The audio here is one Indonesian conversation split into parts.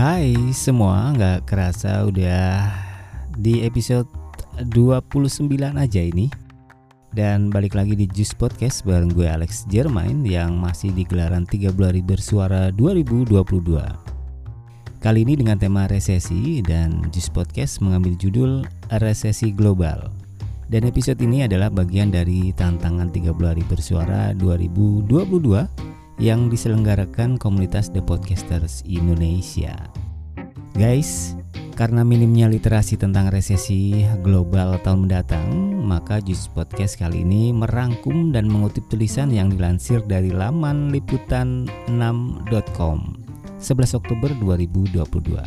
Hai semua, nggak kerasa udah di episode 29 aja ini. Dan balik lagi di Juice Podcast bareng gue Alex Jermain yang masih di gelaran 30 hari bersuara 2022 Kali ini dengan tema resesi dan Juice Podcast mengambil judul Resesi Global. Dan episode ini adalah bagian dari tantangan 30 hari bersuara 2022 yang diselenggarakan komunitas The Podcasters Indonesia. Guys, karena minimnya literasi tentang resesi global tahun mendatang, maka Jus Podcast kali ini merangkum dan mengutip tulisan yang dilansir dari laman liputan6.com 11 Oktober 2022.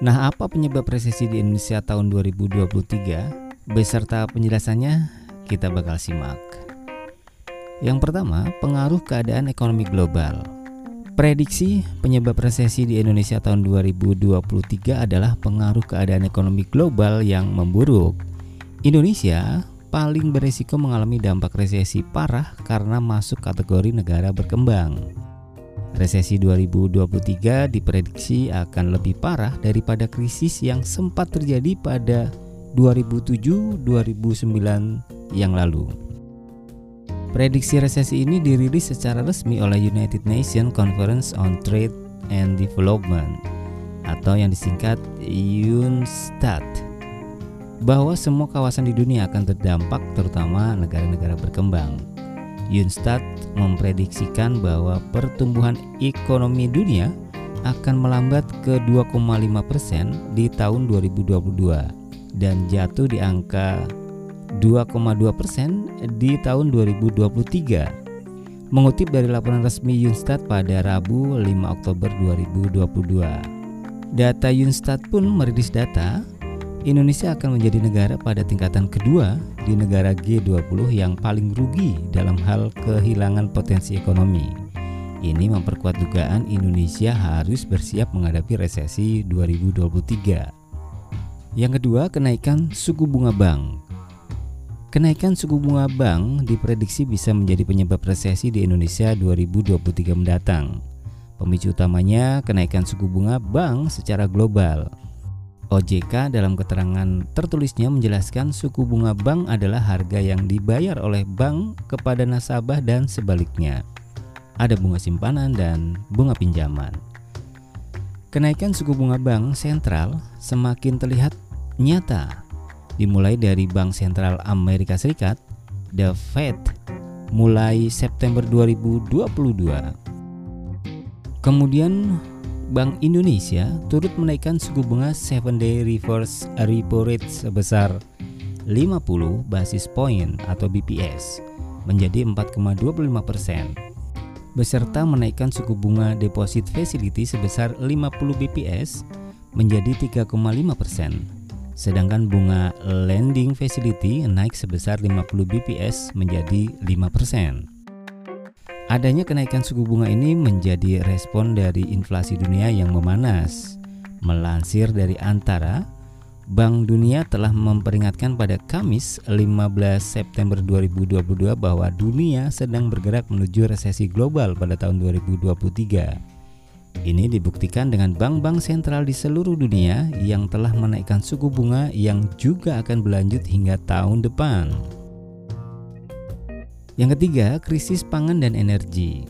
Nah, apa penyebab resesi di Indonesia tahun 2023? Beserta penjelasannya kita bakal simak. Yang pertama, pengaruh keadaan ekonomi global. Prediksi penyebab resesi di Indonesia tahun 2023 adalah pengaruh keadaan ekonomi global yang memburuk. Indonesia paling beresiko mengalami dampak resesi parah karena masuk kategori negara berkembang. Resesi 2023 diprediksi akan lebih parah daripada krisis yang sempat terjadi pada 2007-2009 yang lalu. Prediksi resesi ini dirilis secara resmi oleh United Nations Conference on Trade and Development atau yang disingkat UNCTAD bahwa semua kawasan di dunia akan terdampak terutama negara-negara berkembang. UNCTAD memprediksikan bahwa pertumbuhan ekonomi dunia akan melambat ke 2,5% di tahun 2022 dan jatuh di angka 2,2 persen di tahun 2023 Mengutip dari laporan resmi Yunstat pada Rabu 5 Oktober 2022 Data Yunstat pun merilis data Indonesia akan menjadi negara pada tingkatan kedua di negara G20 yang paling rugi dalam hal kehilangan potensi ekonomi. Ini memperkuat dugaan Indonesia harus bersiap menghadapi resesi 2023. Yang kedua, kenaikan suku bunga bank. Kenaikan suku bunga bank diprediksi bisa menjadi penyebab resesi di Indonesia 2023 mendatang. Pemicu utamanya kenaikan suku bunga bank secara global. OJK dalam keterangan tertulisnya menjelaskan suku bunga bank adalah harga yang dibayar oleh bank kepada nasabah dan sebaliknya. Ada bunga simpanan dan bunga pinjaman. Kenaikan suku bunga bank sentral semakin terlihat nyata dimulai dari Bank Sentral Amerika Serikat, The Fed, mulai September 2022. Kemudian Bank Indonesia turut menaikkan suku bunga 7 day reverse repo rate sebesar 50 basis point atau BPS menjadi 4,25 persen beserta menaikkan suku bunga deposit facility sebesar 50 BPS menjadi 3,5 persen sedangkan bunga lending facility naik sebesar 50 BPS menjadi 5%. Adanya kenaikan suku bunga ini menjadi respon dari inflasi dunia yang memanas. Melansir dari Antara, Bank Dunia telah memperingatkan pada Kamis 15 September 2022 bahwa dunia sedang bergerak menuju resesi global pada tahun 2023. Ini dibuktikan dengan bank-bank sentral di seluruh dunia yang telah menaikkan suku bunga yang juga akan berlanjut hingga tahun depan. Yang ketiga, krisis pangan dan energi.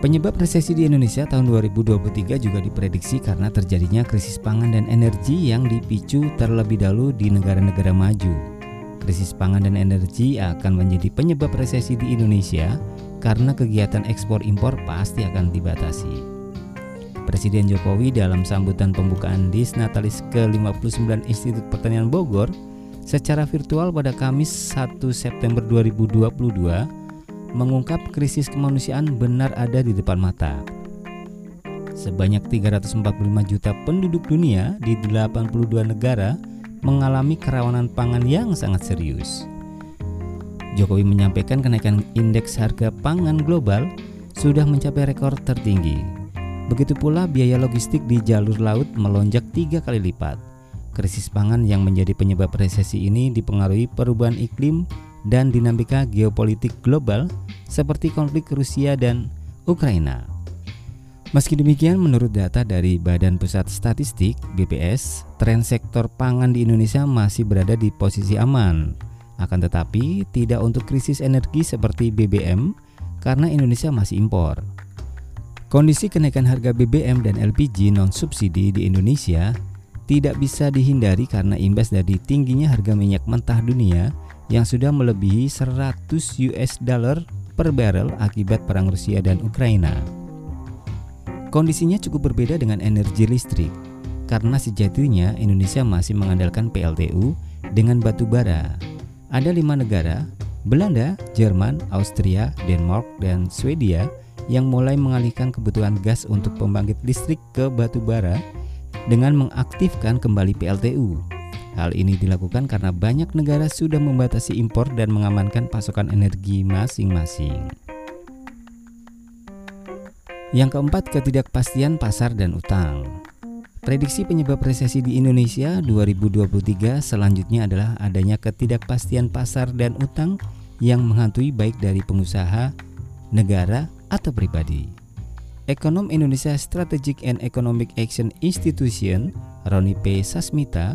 Penyebab resesi di Indonesia tahun 2023 juga diprediksi karena terjadinya krisis pangan dan energi yang dipicu terlebih dahulu di negara-negara maju. Krisis pangan dan energi akan menjadi penyebab resesi di Indonesia karena kegiatan ekspor impor pasti akan dibatasi. Presiden Jokowi dalam sambutan pembukaan Disnatalis ke-59 Institut Pertanian Bogor secara virtual pada Kamis 1 September 2022 mengungkap krisis kemanusiaan benar ada di depan mata. Sebanyak 345 juta penduduk dunia di 82 negara mengalami kerawanan pangan yang sangat serius. Jokowi menyampaikan kenaikan indeks harga pangan global sudah mencapai rekor tertinggi. Begitu pula biaya logistik di jalur laut melonjak tiga kali lipat. Krisis pangan yang menjadi penyebab resesi ini dipengaruhi perubahan iklim dan dinamika geopolitik global seperti konflik Rusia dan Ukraina. Meski demikian, menurut data dari Badan Pusat Statistik (BPS), tren sektor pangan di Indonesia masih berada di posisi aman. Akan tetapi, tidak untuk krisis energi seperti BBM karena Indonesia masih impor. Kondisi kenaikan harga BBM dan LPG non-subsidi di Indonesia tidak bisa dihindari karena imbas dari tingginya harga minyak mentah dunia yang sudah melebihi 100 US dollar per barrel akibat perang Rusia dan Ukraina. Kondisinya cukup berbeda dengan energi listrik, karena sejatinya Indonesia masih mengandalkan PLTU dengan batu bara. Ada lima negara, Belanda, Jerman, Austria, Denmark, dan Swedia yang mulai mengalihkan kebutuhan gas untuk pembangkit listrik ke batu bara dengan mengaktifkan kembali PLTU. Hal ini dilakukan karena banyak negara sudah membatasi impor dan mengamankan pasokan energi masing-masing. Yang keempat, ketidakpastian pasar dan utang. Prediksi penyebab resesi di Indonesia 2023 selanjutnya adalah adanya ketidakpastian pasar dan utang yang menghantui baik dari pengusaha, negara, atau pribadi. Ekonom Indonesia Strategic and Economic Action Institution, Roni P. Sasmita,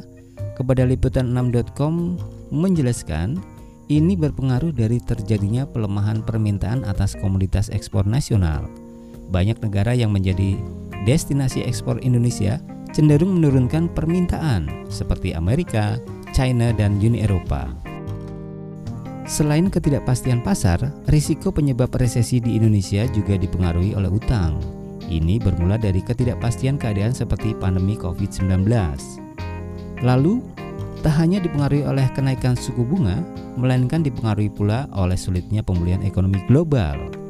kepada liputan6.com menjelaskan ini berpengaruh dari terjadinya pelemahan permintaan atas komoditas ekspor nasional banyak negara yang menjadi destinasi ekspor Indonesia cenderung menurunkan permintaan seperti Amerika, China, dan Uni Eropa. Selain ketidakpastian pasar, risiko penyebab resesi di Indonesia juga dipengaruhi oleh utang. Ini bermula dari ketidakpastian keadaan seperti pandemi COVID-19. Lalu, tak hanya dipengaruhi oleh kenaikan suku bunga, melainkan dipengaruhi pula oleh sulitnya pemulihan ekonomi global.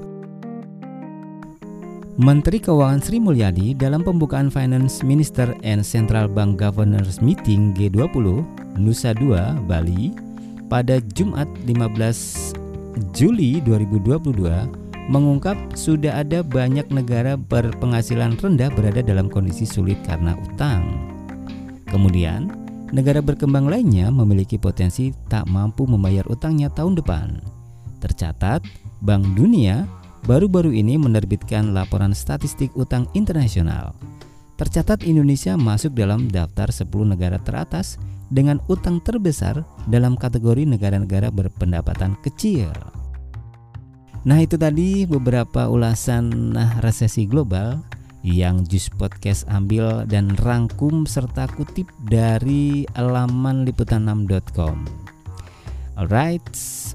Menteri Keuangan Sri Mulyani dalam pembukaan Finance Minister and Central Bank Governors Meeting G20 Nusa Dua, Bali pada Jumat 15 Juli 2022 mengungkap sudah ada banyak negara berpenghasilan rendah berada dalam kondisi sulit karena utang. Kemudian, negara berkembang lainnya memiliki potensi tak mampu membayar utangnya tahun depan. Tercatat, Bank Dunia baru-baru ini menerbitkan laporan statistik utang internasional. Tercatat Indonesia masuk dalam daftar 10 negara teratas dengan utang terbesar dalam kategori negara-negara berpendapatan kecil. Nah, itu tadi beberapa ulasan nah, resesi global yang Jus Podcast ambil dan rangkum serta kutip dari laman liputan6.com. Alright,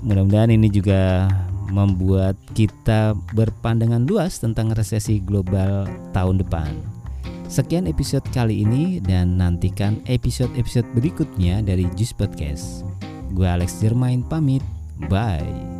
mudah-mudahan ini juga membuat kita berpandangan luas tentang resesi global tahun depan. Sekian episode kali ini dan nantikan episode-episode berikutnya dari Jus Podcast. Gue Alex Jermain pamit. Bye.